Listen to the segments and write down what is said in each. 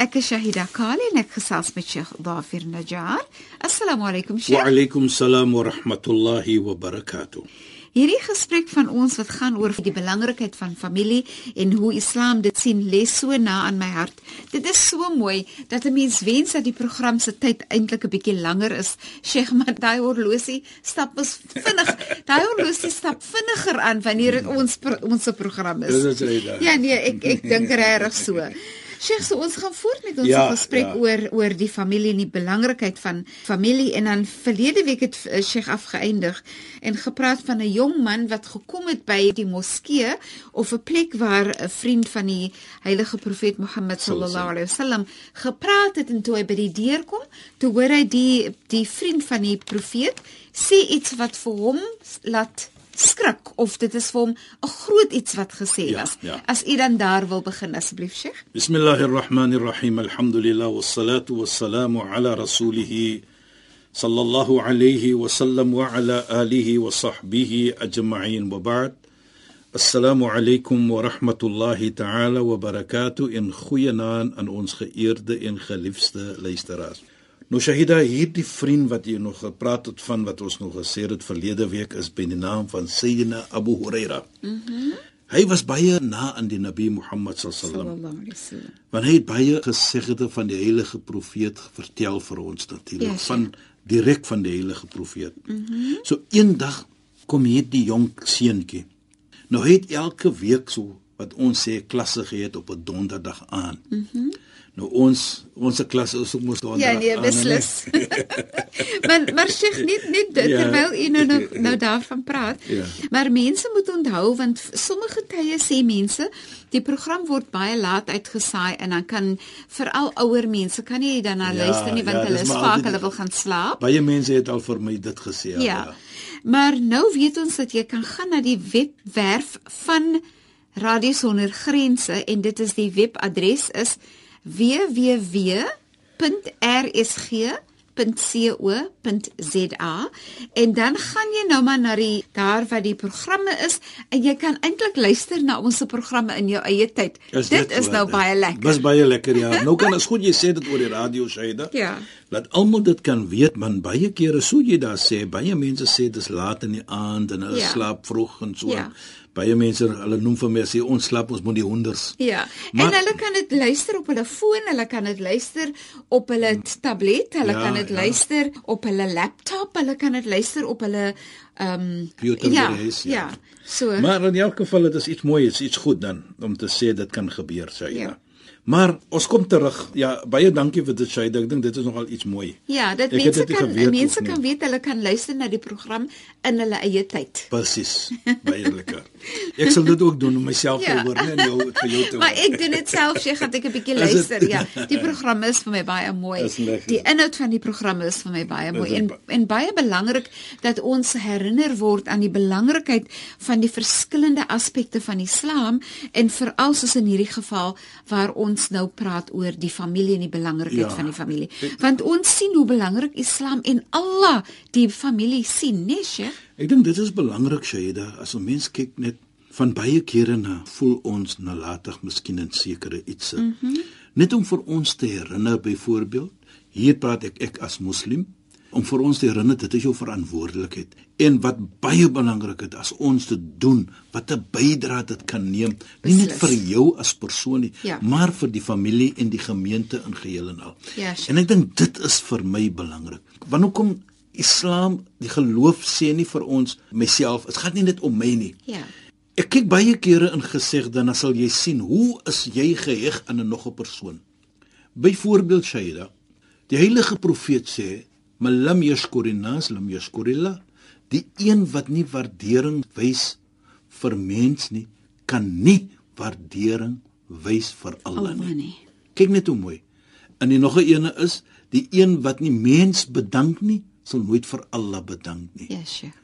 Ek is Shahida Kali en ek gesels met Sheikh Dafir Najjar. Assalamu alaykum Sheikh. Wa alaykum salaam wa rahmatullahi wa barakatuh. Hierdie gesprek van ons wat gaan oor die belangrikheid van familie en hoe Islam dit sien, lê so na aan my hart. Dit is so mooi dat 'n mens wens dat die program se tyd eintlik 'n bietjie langer is. Sheikh Madai horlosie stap ons vinnig. Daai horlosie stap vinniger aan wanneer dit ons ons se program is. Dis reg. Ja nee, ek ek dink regtig so. Sheikh, so ons gaan voort met ons Ja, gesprek ja. oor oor die familie en die belangrikheid van familie en dan verlede week het eh, Sheikh afgeëindig en gepraat van 'n jong man wat gekom het by die moskee of 'n plek waar 'n vriend van die heilige profeet Mohammed sallallahu alaihi wasallam gepraat het en toe hy by die deur kom, toe hoor hy die die vriend van die profeet sê iets wat vir hom laat skrik of dit is vir hom 'n groot iets wat gesê ja, was. Ja. As u dan daar wil begin asseblief Sheikh. Bismillahirrahmanirrahim. Alhamdulillah wassalatu wassalamu ala rasulih sallallahu alayhi wa sallam wa ala alihi wa sahbihi ajma'in wa ba'd. Assalamu alaykum wa rahmatullahi ta'ala wa barakatuh in goeie naam aan ons geëerde en geliefde luisteraars. Nou Shahida, hierdie vriend wat jy nog gepraat het van wat ons nog gesê het verlede week is by die naam van Sayyidina Abu Huraira. Mhm. Mm hy was baie na aan die Nabi Muhammad sallallahu alaihi wasallam. want hy het baie gesegde van die heilige profeet vertel vir ons natuurlik Ja, ja, van direk van die heilige profeet. Mm -hmm. So eendag kom hierdie jong seentjie. Nou hy het elke week so wat ons sê klasse gehad op 'n donderdag aan. Mm -hmm. Nou ons ons klas is ook mos Ja donderdag nee, aan, beslis. maar maar Sheikh net net Ja. terwyl u nou nou, nou daarvan praat. Ja. Maar mense moet onthou want sommige tye sê mense die program word baie laat uitgesaai en dan kan veral ouer mense kan nie dan na Ja, luister nie want ja, hulle is vaak hulle wil gaan slaap. Baie mense het al vir my dit gesê. al, Ja. Maar nou weet ons dat jy kan gaan na die webwerf van Radio Sonder Grense en dit is die webadres is www.rsg.co.za en dan gaan jy nou maar na die daar waar die programme is en jy kan eintlik luister na ons se programme in jou eie tyd. dit is wat- nou baie lekker. Dis baie lekker ja. Nou kan as goed jy sê dit oor die radio Shaida. Ja. Laat almal dit kan weet man baie kere so jy daar sê baie mense sê dis laat in die aand en hulle Ja. ja. slaap vroeg en so. Ja. Baie mense hulle noem vir my sê ons slaap ons moet die honders. Ja. Maar- en hulle kan dit luister op hulle foon, hulle kan dit luister op hulle tablet, hulle Ja, kan dit ja. luister op hulle laptop, hulle kan dit luister op hulle ehm um, Computer ja, huis, ja. ja. So Maar in elk geval dit is iets mooi, is iets goed dan om te sê dit kan gebeur Shaida. Ja. Ja. Maar ons kom terug. Ja, baie dankie vir dit Shaida. Ek dink dit is nogal iets mooi. ja, dat Ek mense kan geweet mense kan weet hulle kan luister na die program in hulle eie tyd. Presies. Baie lekker. Ek sal dit ook doen om myself Ja. te hoor, nie jou vir jou te Maar hoor. ek doen dit self, sê gaan ek 'n bietjie luister. Ja, die program is vir my baie mooi. Die inhoud van die program is vir my baie mooi en en baie belangrik dat ons herinner word aan die belangrikheid van die verskillende aspekte van Islam en veral soos in hierdie geval waar ons nou praat oor die familie en die belangrikheid Ja. van die familie. Want ons sien hoe belangrik Islam en Allah die familie sien, né, Sheikh? Ek dink dit is belangrik Shaida as 'n mens kyk net van baie kere na voel ons nalatig miskien in sekere ietsie. Mm -hmm. Net om vir ons te herinner byvoorbeeld, hier praat ek ek as moslim om vir ons te herinner dit is jou verantwoordelikheid en wat baie belangrik is as ons dit doen wat 'n bydrae dit kan neem nie net vir jou as persoon nie Ja. maar vir die familie en die gemeente in geheel en al. Ja, sure. en ek dink dit is vir my belangrik. Want hoekom Islam, die geloof sê nie vir ons myself, dit gaan nie net om my nie. Ja. Ek kyk baie kere in gesegde dan sal jy sien hoe is jy geheg aan 'n nog 'n persoon. Byvoorbeeld Shaida, die heilige profeet sê, "Malam yashkurin nas lam yashkurillah." Die een wat nie waardering wys vir mens nie, kan nie waardering wys vir Allah nie. nie. Kyk net hoe mooi. En die nog 'n ene is, die een wat nie mens bedank nie, sal nooit vir Allah bedank nie. Ja, Sheikh.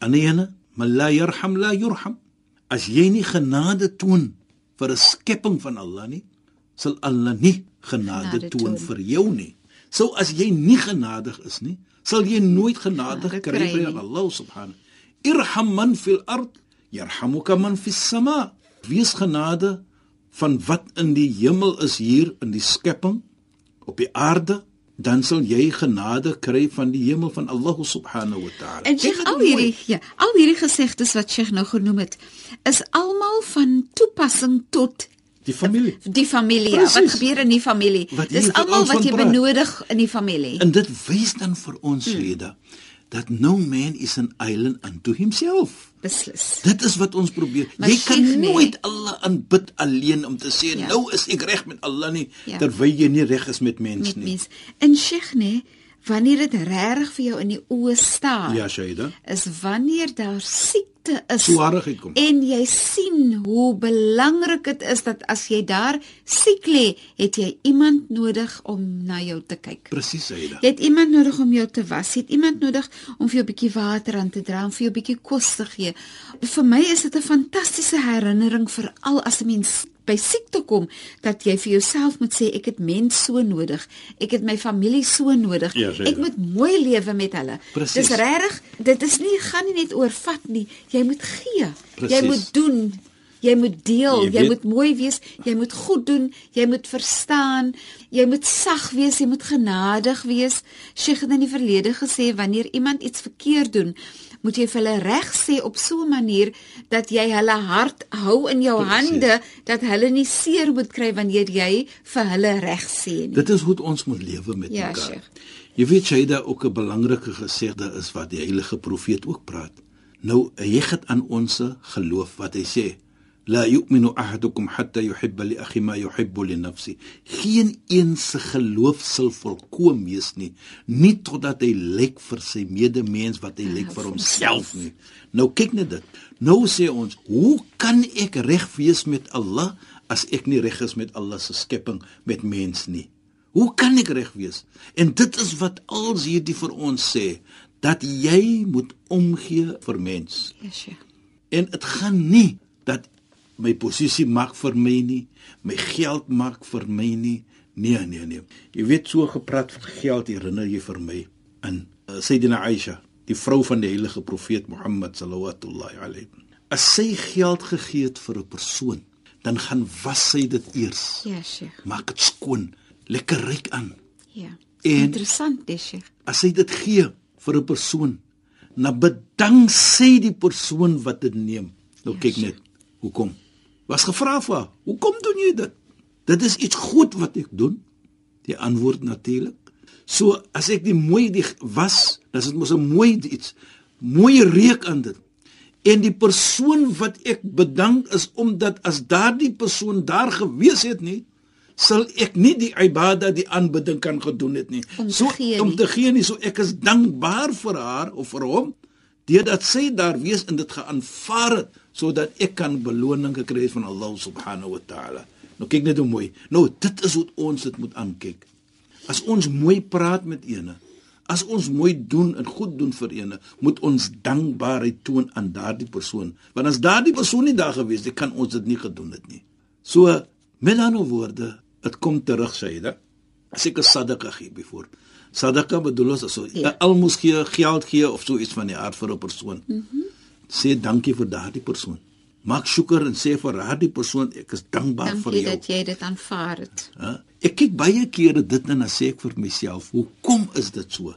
En die ene, "Man la yarham la yurham." As jy nie genade toon vir 'n skepping van Allah nie, sal Allah nie genade, Genade toon toon. vir jou nie. So as jy nie genadig is nie, sal jy nooit genade Genade kry nie. Allah subhanahu. Irham man fil ard, yarhamuka man fis sama. Wees genade van wat in die hemel is hier in die skepping op die aarde, dan sal jy genade kry van die hemel van Allah subhanahu wa ta'ala. En Sheikh al hierdie ja, al hierdie gesegdes wat Sheikh nou genoem het, is almal van toepassing tot die familie. die familie. Ja, wat Presies. gebeur in die familie? Wat Dis almal wat jy praat. benodig in die familie. En dit wys dan vir ons Hmm. Leda dat no man is an island unto himself. Beslis. Dit is wat ons probeer. Maar jy kan Sheikh, nee. nooit Allah aanbid alleen om te sê Ja. nou is ek reg met Allah nie Ja. terwyl jy nie reg is met mens Met nie. mens. En Sheikh nee, wanneer dit regtig vir jou in die oë staar, Ja, Shaida. is wanneer daar siekte is. Swaarigheid kom. En jy sien hoe belangrik dit is dat as jy daar siek lê, het jy iemand nodig om na jou te kyk. Presies, Shaida. Jy het iemand nodig om jou te was. Jy het iemand nodig om vir jou 'n bietjie water aan te dra, om vir jou 'n bietjie kos te gee. Vir my is dit 'n fantastiese herinnering vir al as 'n mens by siekte kom dat jy vir jouself moet sê ek het mens so nodig. Ek het my familie so nodig. Ja, ek moet mooi lewe met hulle. Presies. Dis regtig, dit is nie gaan nie net oor vat nie. Jy moet gee. Jy Presies. moet doen. Jy moet deel, Jy jy, weet- moet mooi wees, jy moet goed doen, jy moet verstaan, jy moet sag wees, jy moet genadig wees. Sheikh het in die verlede gesê wanneer iemand iets verkeerd doen, moet jy vir hulle reg sê op so 'n manier dat jy hulle hart hou in jou Presies. hande dat hulle nie seer moet kry wanneer jy vir hulle reg sê nie. Dit is hoe ons moet lewe met Ja, mekaar. Sheikh. Jy weet Shaida ook 'n belangrike gesegde is wat die heilige profeet ook praat. Nou hy het aan ons geloof wat hy sê La yu'minu ahadukum hatta yuhibba li akhi ma yuhibbu li nafsi. Geen een se geloof sal volkoem wees nie, nie totdat hy lyk vir sy medemens wat hy lyk vir homself nie. Nou kyk net dit. Nou sê ons, hoe kan ek reg wees met Allah as ek nie reg is met Allah se skepping met mens nie? Hoe kan ek reg wees? En dit is wat als hierdie vir ons sê dat jy moet omgee vir mens. Ja, Sheikh. En dit gaan nie dat my posisie maak vir my nie, my geld maak vir my nie. Nee, nee, nee. Jy weet so gepraat van geld herinner jy vir my aan uh, Sayyidina Aisha, die vrou van die heilige profeet Mohammed sallallahu alayhi. As sy geld gegee het vir 'n persoon, dan gaan was sy dit eers. Ja, Sheikh. Maak dit skoon, lekker ryk aan. Ja. En- Interessant, dis Sheikh. As sy dit gee vir 'n persoon, dan bedank sy die persoon wat dit neem. Nou Ja, kyk net, hoekom? Was gevra vir haar, hoekom doen jy dit? Dit is iets goed wat ek doen. Die antwoord natuurlik. So as ek die mooi die was, dan is dit mos 'n mooi iets. Mooi reuk aan dit. En die persoon wat ek bedank is omdat as daardie persoon daar gewees het nie, sal ek nie die ibada die aanbidding kan gedoen het nie. Om so gee om nie. te gee nie, so ek is dankbaar vir haar of vir hom deurdat sy daar wees en dit geaanvaar het sodat ek kan beloning gekry het van Allah subhanahu wa taala. Nou kyk net hoe mooi. Nou dit is hoe ons dit moet aankyk. As ons mooi praat met ene, as ons mooi doen en goed doen vir ene, moet ons dankbaarheid toon aan daardie persoon. Want as daardie persoon nie daar gewees het, kan ons dit nie gedoen het nie. So met ander woorde, dit kom terug sê dit. As ek 'n sadaqa gee byvoorbeeld. Sadaqa bedoel ons so Ja. almos gee, geld gee of so iets van die aard vir 'n persoon. Mm sê dankie vir daardie persoon. Maak shukr en sê vir daardie persoon ek is dankbaar vir Dankie jou. dat jy dit aanvaar het. Hè? Ek kyk baie kere dit en dan sê ek vir myself, hoekom is dit so?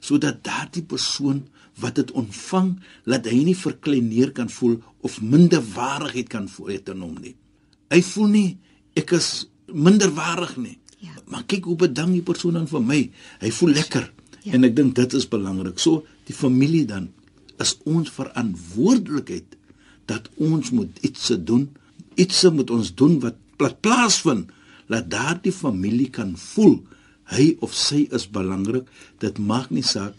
Sodat daardie persoon wat dit ontvang, laat hy nie verkleineer kan voel of minderwaardigheid kan voel in hom nie. Hy voel nie ek is minderwaardig nie. Ja. Maar kyk hoe bedank die persoon dan vir my. Hy voel lekker. Ja. En ek dink dit is belangrik. So die familie dan is ons verantwoordelikheid dat ons moet iets se doen. Iets se moet ons doen wat plat plaasvind dat daardie familie kan voel hy of sy is belangrik. Dit maak nie saak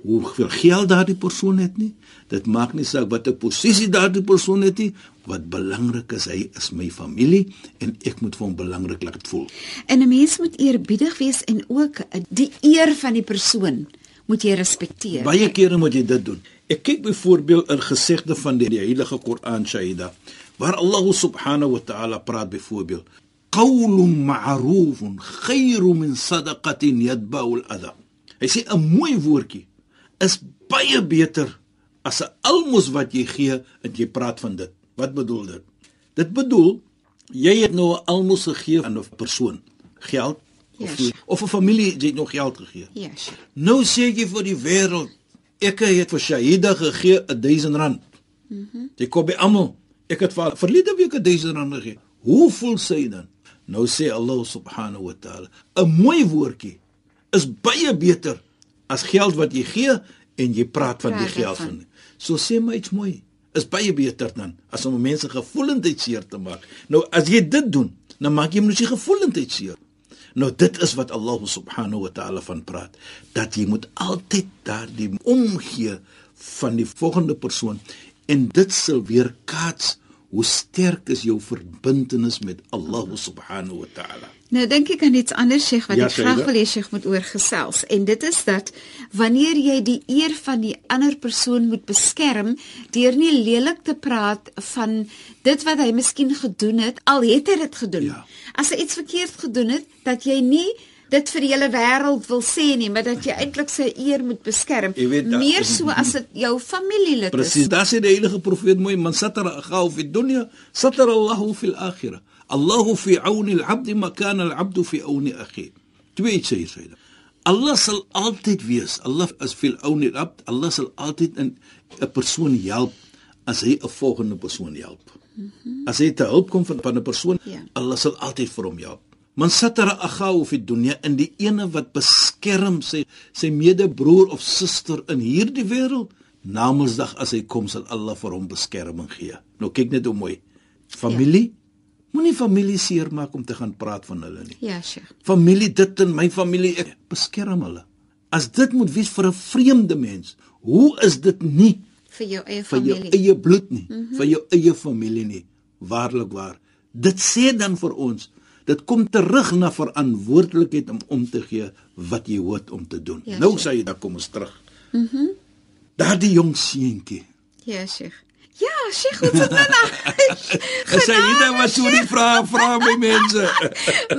hoeveel geld daardie persoon het nie. Dit maak nie saak watter posisie daardie persoon het nie. Wat belangrik is, hy is my familie en ek moet vir hom belangrik laat voel. En 'n mens moet eerbiedig wees en ook die eer van die persoon moet jy respekteer. Baie kere moet jy dit doen. Ek kyk byvoorbeeld in gesegde van die, die Heilige Koran Shaida waar Allah subhanahu wa ta'ala praat byvoorbeeld qawlun ma'rufun khayrun min sadaqatin yatba'u al-adha. Hy sê 'n mooi woordjie is baie beter as 'n almos wat jy gee en jy praat van dit. Wat bedoel dit? Dit bedoel jy het nou 'n almos gegee aan 'n persoon, geld of Yes. of 'n familie jy het nog geld gegee. Sure. Nou sê jy vir die wêreld, ek het vir Shahida gegee 1000 rand. Mhm. Mm jy kom by almal. Ek het vir verlede week 1000 rand gegee. Hoe voel sy dan? Nou sê Allah subhanahu wa ta'ala, 'n mooi woordjie is baie beter as geld wat jy gee en jy praat van die geld van. So sê my iets mooi. Is baie beter dan as om mense gevoelendheid seer te maak. Nou as jy dit doen, dan maak jy mens gevoelendheid seer. Nou dit is wat Allah subhanahu wa ta'ala van praat dat jy moet altyd daardie omgee van die volgende persoon en dit sal weer kaats hoe sterk is jou verbintenis met Allah subhanahu wa ta'ala. Nou dink ek aan iets anders Sheikh wat Ja, ek graag wil hê Sheikh moet oorgesels en dit is dat wanneer jy die eer van die ander persoon moet beskerm deur nie lelik te praat van dit wat hy miskien gedoen het al het hy dit gedoen. Ja. As hy iets verkeerd gedoen het dat jy nie dit vir die hele wêreld wil sê nie, maar dat jy eintlik sy eer moet beskerm. Weet, meer so as dit jou familielid Presies, is. daar sê die heilige profeet mooi, man satara akhahu fi dunya, satara Allahu fi al-akhirah. Allahu fi auni al-'abd ma kana al-'abd fi auni akhi. Twee sê sê dit. Allah sal altyd wees. Allah is fi auni al-'abd. Allah sal altyd 'n 'n persoon help as hy 'n volgende persoon help. As hy te hulp kom van, 'n persoon, Ja. Allah sal altyd vir hom help. Man satara akhahu fi dunya in die ene wat beskerm sy sy medebroer of suster in hierdie wêreld, Namedsdag as hy kom sal Allah vir hom beskerming gee. Nou kyk net hoe mooi. Familie ja. moenie familie seermaak om te gaan praat van hulle nie. Ja, Sheikh. Familie dit en my familie ek beskerm hulle. As dit moet wees vir 'n vreemde mens, hoe is dit nie vir jou eie vir jou familie. eie bloed nie, mm -hmm. vir jou eie familie nie. Waarlik waar. Dit sê dan vir ons, dit kom terug na verantwoordelikheid om om te gee wat jy hoort om te doen. Ja, nou sê jy dan kom ons terug. Mhm. Mm Daardie jong seentjie. Ja, Sheikh. Ja, Sheikh, wat het nou nou? As hy dit was so die vrae vra my mense.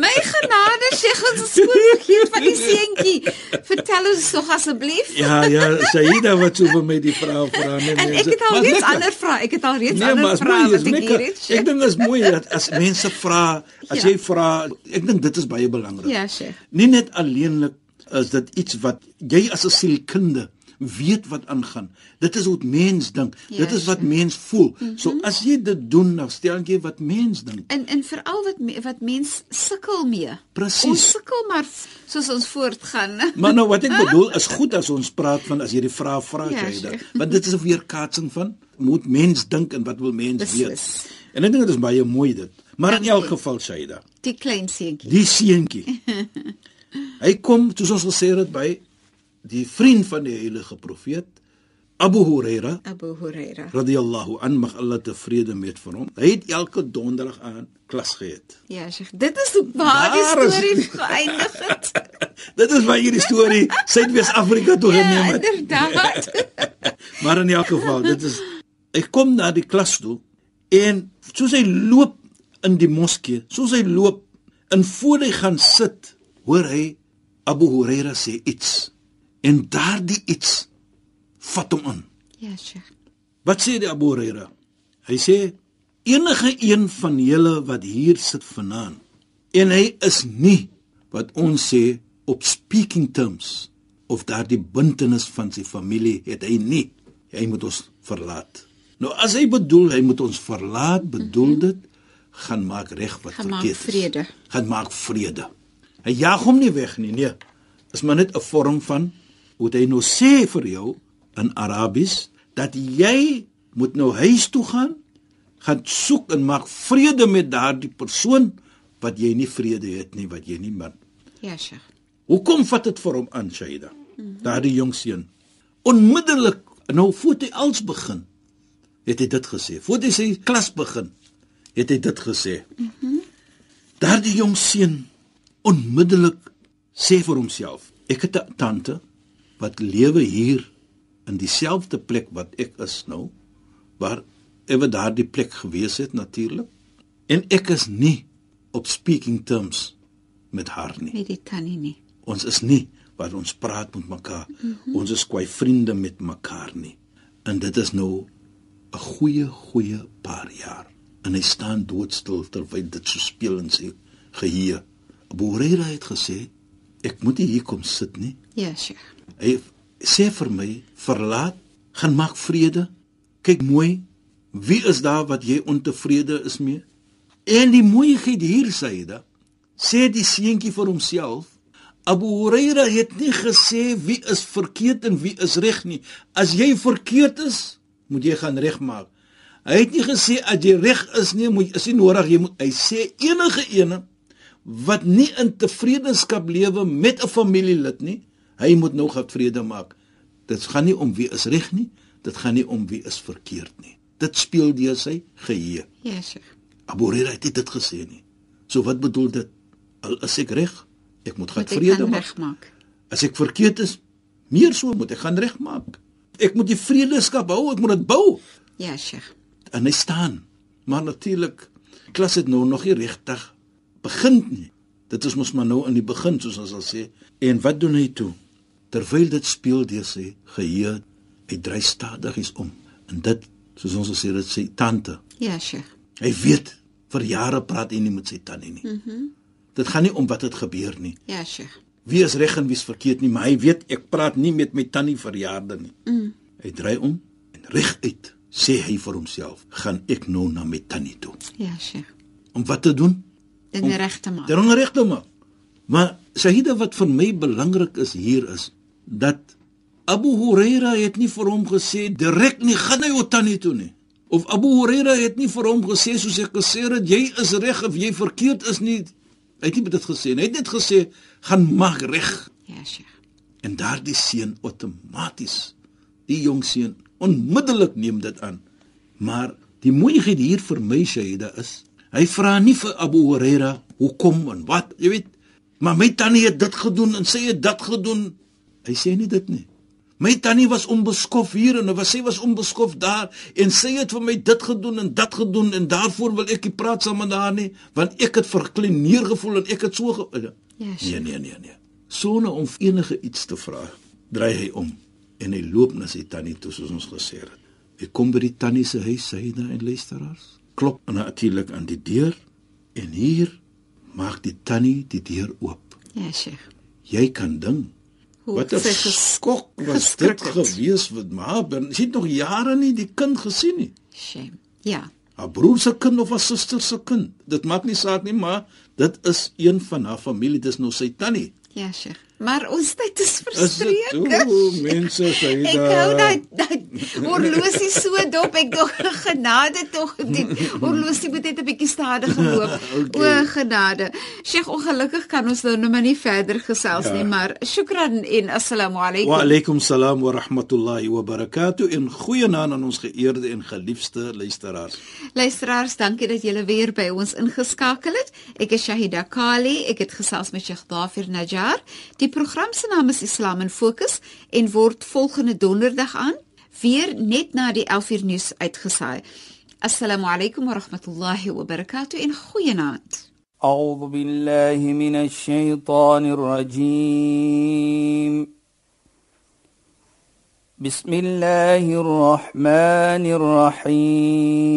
My genade, Sheikh, ons is skoon vergeet van die seentjie. Vertel ons tog asseblief. Ja, ja, Saida wat so vir my die vrae vra nee En ek het al Maar reeds lekker. ander vrae. Ek het al reeds Nee, ander vrae wat ek hier het. Ek dink is mooi dat as mense vra, as Ja. jy vra, ek dink dit is baie belangrik. Ja, Sheikh. Nie net alleenlik is dit iets wat jy as 'n sielkunde weet wat aangaan. Dit is hoe dit mens dink. Ja, dit is wat mens voel. Mm -hmm. So as jy dit doen, dan stel jy wat mens dink. En en veral wat wat mens sukkel mee. Presies. Ons sukkel maar soos ons voortgaan. Maar nou wat ek bedoel is goed as ons praat van as jy die vraag vra Ja, jy dit. Want dit is 'n weerkaatsing van moet mens dink en wat wil mens Beslis. weet. En ek dink dit is baie mooi dit. Maar in elk geval Shaida, Die klein seentjie. die seentjie. hy kom soos ons gesê het by die vriend van die heilige profeet Abu Huraira Abu Huraira. radhiyallahu an mag Allah tevrede met vir hom. Hy het elke donderdag aan klas gehad. Ja, Sheikh. Dit is hoe waar die is- storie geëindig het. Dit is waar hierdie storie Suidwes-Afrika toe ja, geneem het. inderdaad. Maar in elk geval, dit is ek kom na die klas toe en soos hy loop in die moskee, soos hy loop en voor hy gaan sit, hoor hy Abu Huraira sê iets. En daardie iets vat hom aan. ja, Sheikh. Wat sê die Abu Huraira? Hy sê enige een van julle wat hier sit vanaand en hy is nie wat ons sê op speaking terms of daardie bintenis van sy familie het hy nie. Hy moet ons verlaat. Nou as hy bedoel hy moet ons verlaat, bedoel dit gaan maak reg wat Gaan maak verkeerd is. vrede. Gaan maak vrede. Hy jaag hom nie weg nie, nee. Is maar net 'n vorm van hoe hy nou sê vir jou in Arabies dat jy moet nou huis toe gaan gaan soek en maak vrede met daardie persoon wat jy nie vrede het nie, wat jy nie man. Ja, Sheikh. Hoekom vat dit vir hom aan, Shaida? Mm -hmm. Daardie jong seun. Onmiddellik, nou voor hy als begin, het hy dit gesê. Voor hy sy klas begin, het hy dit gesê. Mm daardie jong seun onmiddellik sê vir homself, ek het 'n tante wat lewe hier in dieselfde plek wat ek is nou, waar ewe daardie plek gewees het natuurlik. En ek is nie op speaking terms met haar nie. Met die tannie nie. Ons is nie wat ons praat met mekaar. Mm -hmm. Ons is kwai vriende met mekaar nie. En dit is nou 'n goeie goeie paar jaar. En hy staan doodstil terwyl dit so speel in sy geheue. Abu Huraira het gesê, ek moet hier kom sit nie. Ja, Sheikh. Hy sê vir my, verlaat, gaan maak vrede. Kyk mooi, wie is daar wat jy ontevrede is mee? En die mooiheid hier sê dit, sê die seentjie vir homself, Abu Huraira het nie gesê wie is verkeerd en wie is reg nie. As jy verkeerd is, moet jy gaan regmaak. Hy het nie gesê as jy reg is nie, moet is nie nodig jy moet hy sê enige ene wat nie in tevredenskap lewe met 'n familielid nie, hy moet nou gaan vrede maak. Dit gaan nie om wie is reg nie, dit gaan nie om wie is verkeerd nie. Dit speel deur sy geheue. Ja, yes, Sheikh. Abu Hurairah het dit gesê nie. So wat bedoel dit? Al is ek reg, ek moet gaan vrede maak. maak. As ek verkeerd is, meer so moet ek gaan regmaak. Ek moet die vredeskap hou, ek moet dit bou. Ja, Sheikh. En hy staan. Maar natuurlik klas het nou nog nie regtig begin nie. Dit is mos maar nou in die begin soos ons al sê. En wat doen hy toe? Terwyl dit speel deur sy geheue, hy dry stadigies om. En dit, soos ons gesê het, sy tante. Ja, Sheikh. Hy weet vir jare praat hy nie met sy tannie nie. Mhm. Mm dit gaan nie om wat het gebeur nie. ja, Sheikh. Wie is reg en wie is verkeerd nie, maar hy weet ek praat nie met my tannie vir jare nie. Mm. Hy dry om en reguit sê hy vir homself, gaan ek nou na my tannie toe. Ja, Sheikh. Om wat te doen? Om, reg te maak. Om reg te maak. Maar Shahida wat vir my belangrik is hier is dat Abu Huraira het nie vir hom gesê direk nie gaan na jou tannie toe nie. Of Abu Huraira het nie vir hom gesê soos ek gesê het jy is reg of jy verkeerd is nie. Hy het nie dit gesê nie. Hy het net gesê gaan maak reg. Ja, Sheikh. En daardie seun outomaties die jong seun onmiddellik neem dit aan. Maar die mooiheid hier vir my Shaida is, hy vra nie vir Abu Huraira hoekom en wat, jy weet, maar my tannie het dit gedoen en sy het dit gedoen. Hy sê nie dit nie. My tannie was onbeskof hier en was sy was onbeskof daar en sy het vir my dit gedoen en dat gedoen en daarvoor wil ek nie praat saam met haar nie want ek het verklein neergevoel en ek het so ge ja, Nee nee nee nee. Sonder om enige iets te vra, draai hy om en hy loop na sy tannie toe soos ons gesê het. Hy kom by die tannie se huis, sy daar en luisteraars. Klop natuurlik aan die deur en hier maak die tannie die deur oop. Ja, Sheikh. Jy kan ding Wat 'n skok was dit gewees wat maar sy het nog jare nie die kind gesien nie. Shame. Ja. Haar broer se kind of haar suster se kind. Dit maak nie saak nie, maar dit is een van haar familie, dis nou sy tannie. Ja, Sheikh. Maar ons tyd is verstreek. O, mense dit. Ek hou dat dat horlosie so dop. Ek dog genade tog die horlosie moet net 'n bietjie stadiger loop. okay. O genade. Sheikh, ongelukkig kan ons nou net nie verder gesels ja. nie, maar shukran en assalamu alaykum. Wa alaykum salaam wa rahmatullahi wa barakatuh. En goeienaand aan ons geëerde en geliefde luisteraars. Luisteraars, dankie dat julle weer by ons ingeskakel het. Ek is Shahida Kali. Ek het gesels met Sheikh Dafir Najjar. Die program se naam is Islam in Fokus en word volgende donderdag aan weer net na die 11uur nuus uitgesaai. Assalamu alaykum wa rahmatullahi wa barakatuh in goeienaand. أعوذ بالله من الشيطان الرجيم بسم الله الرحمن الرحيم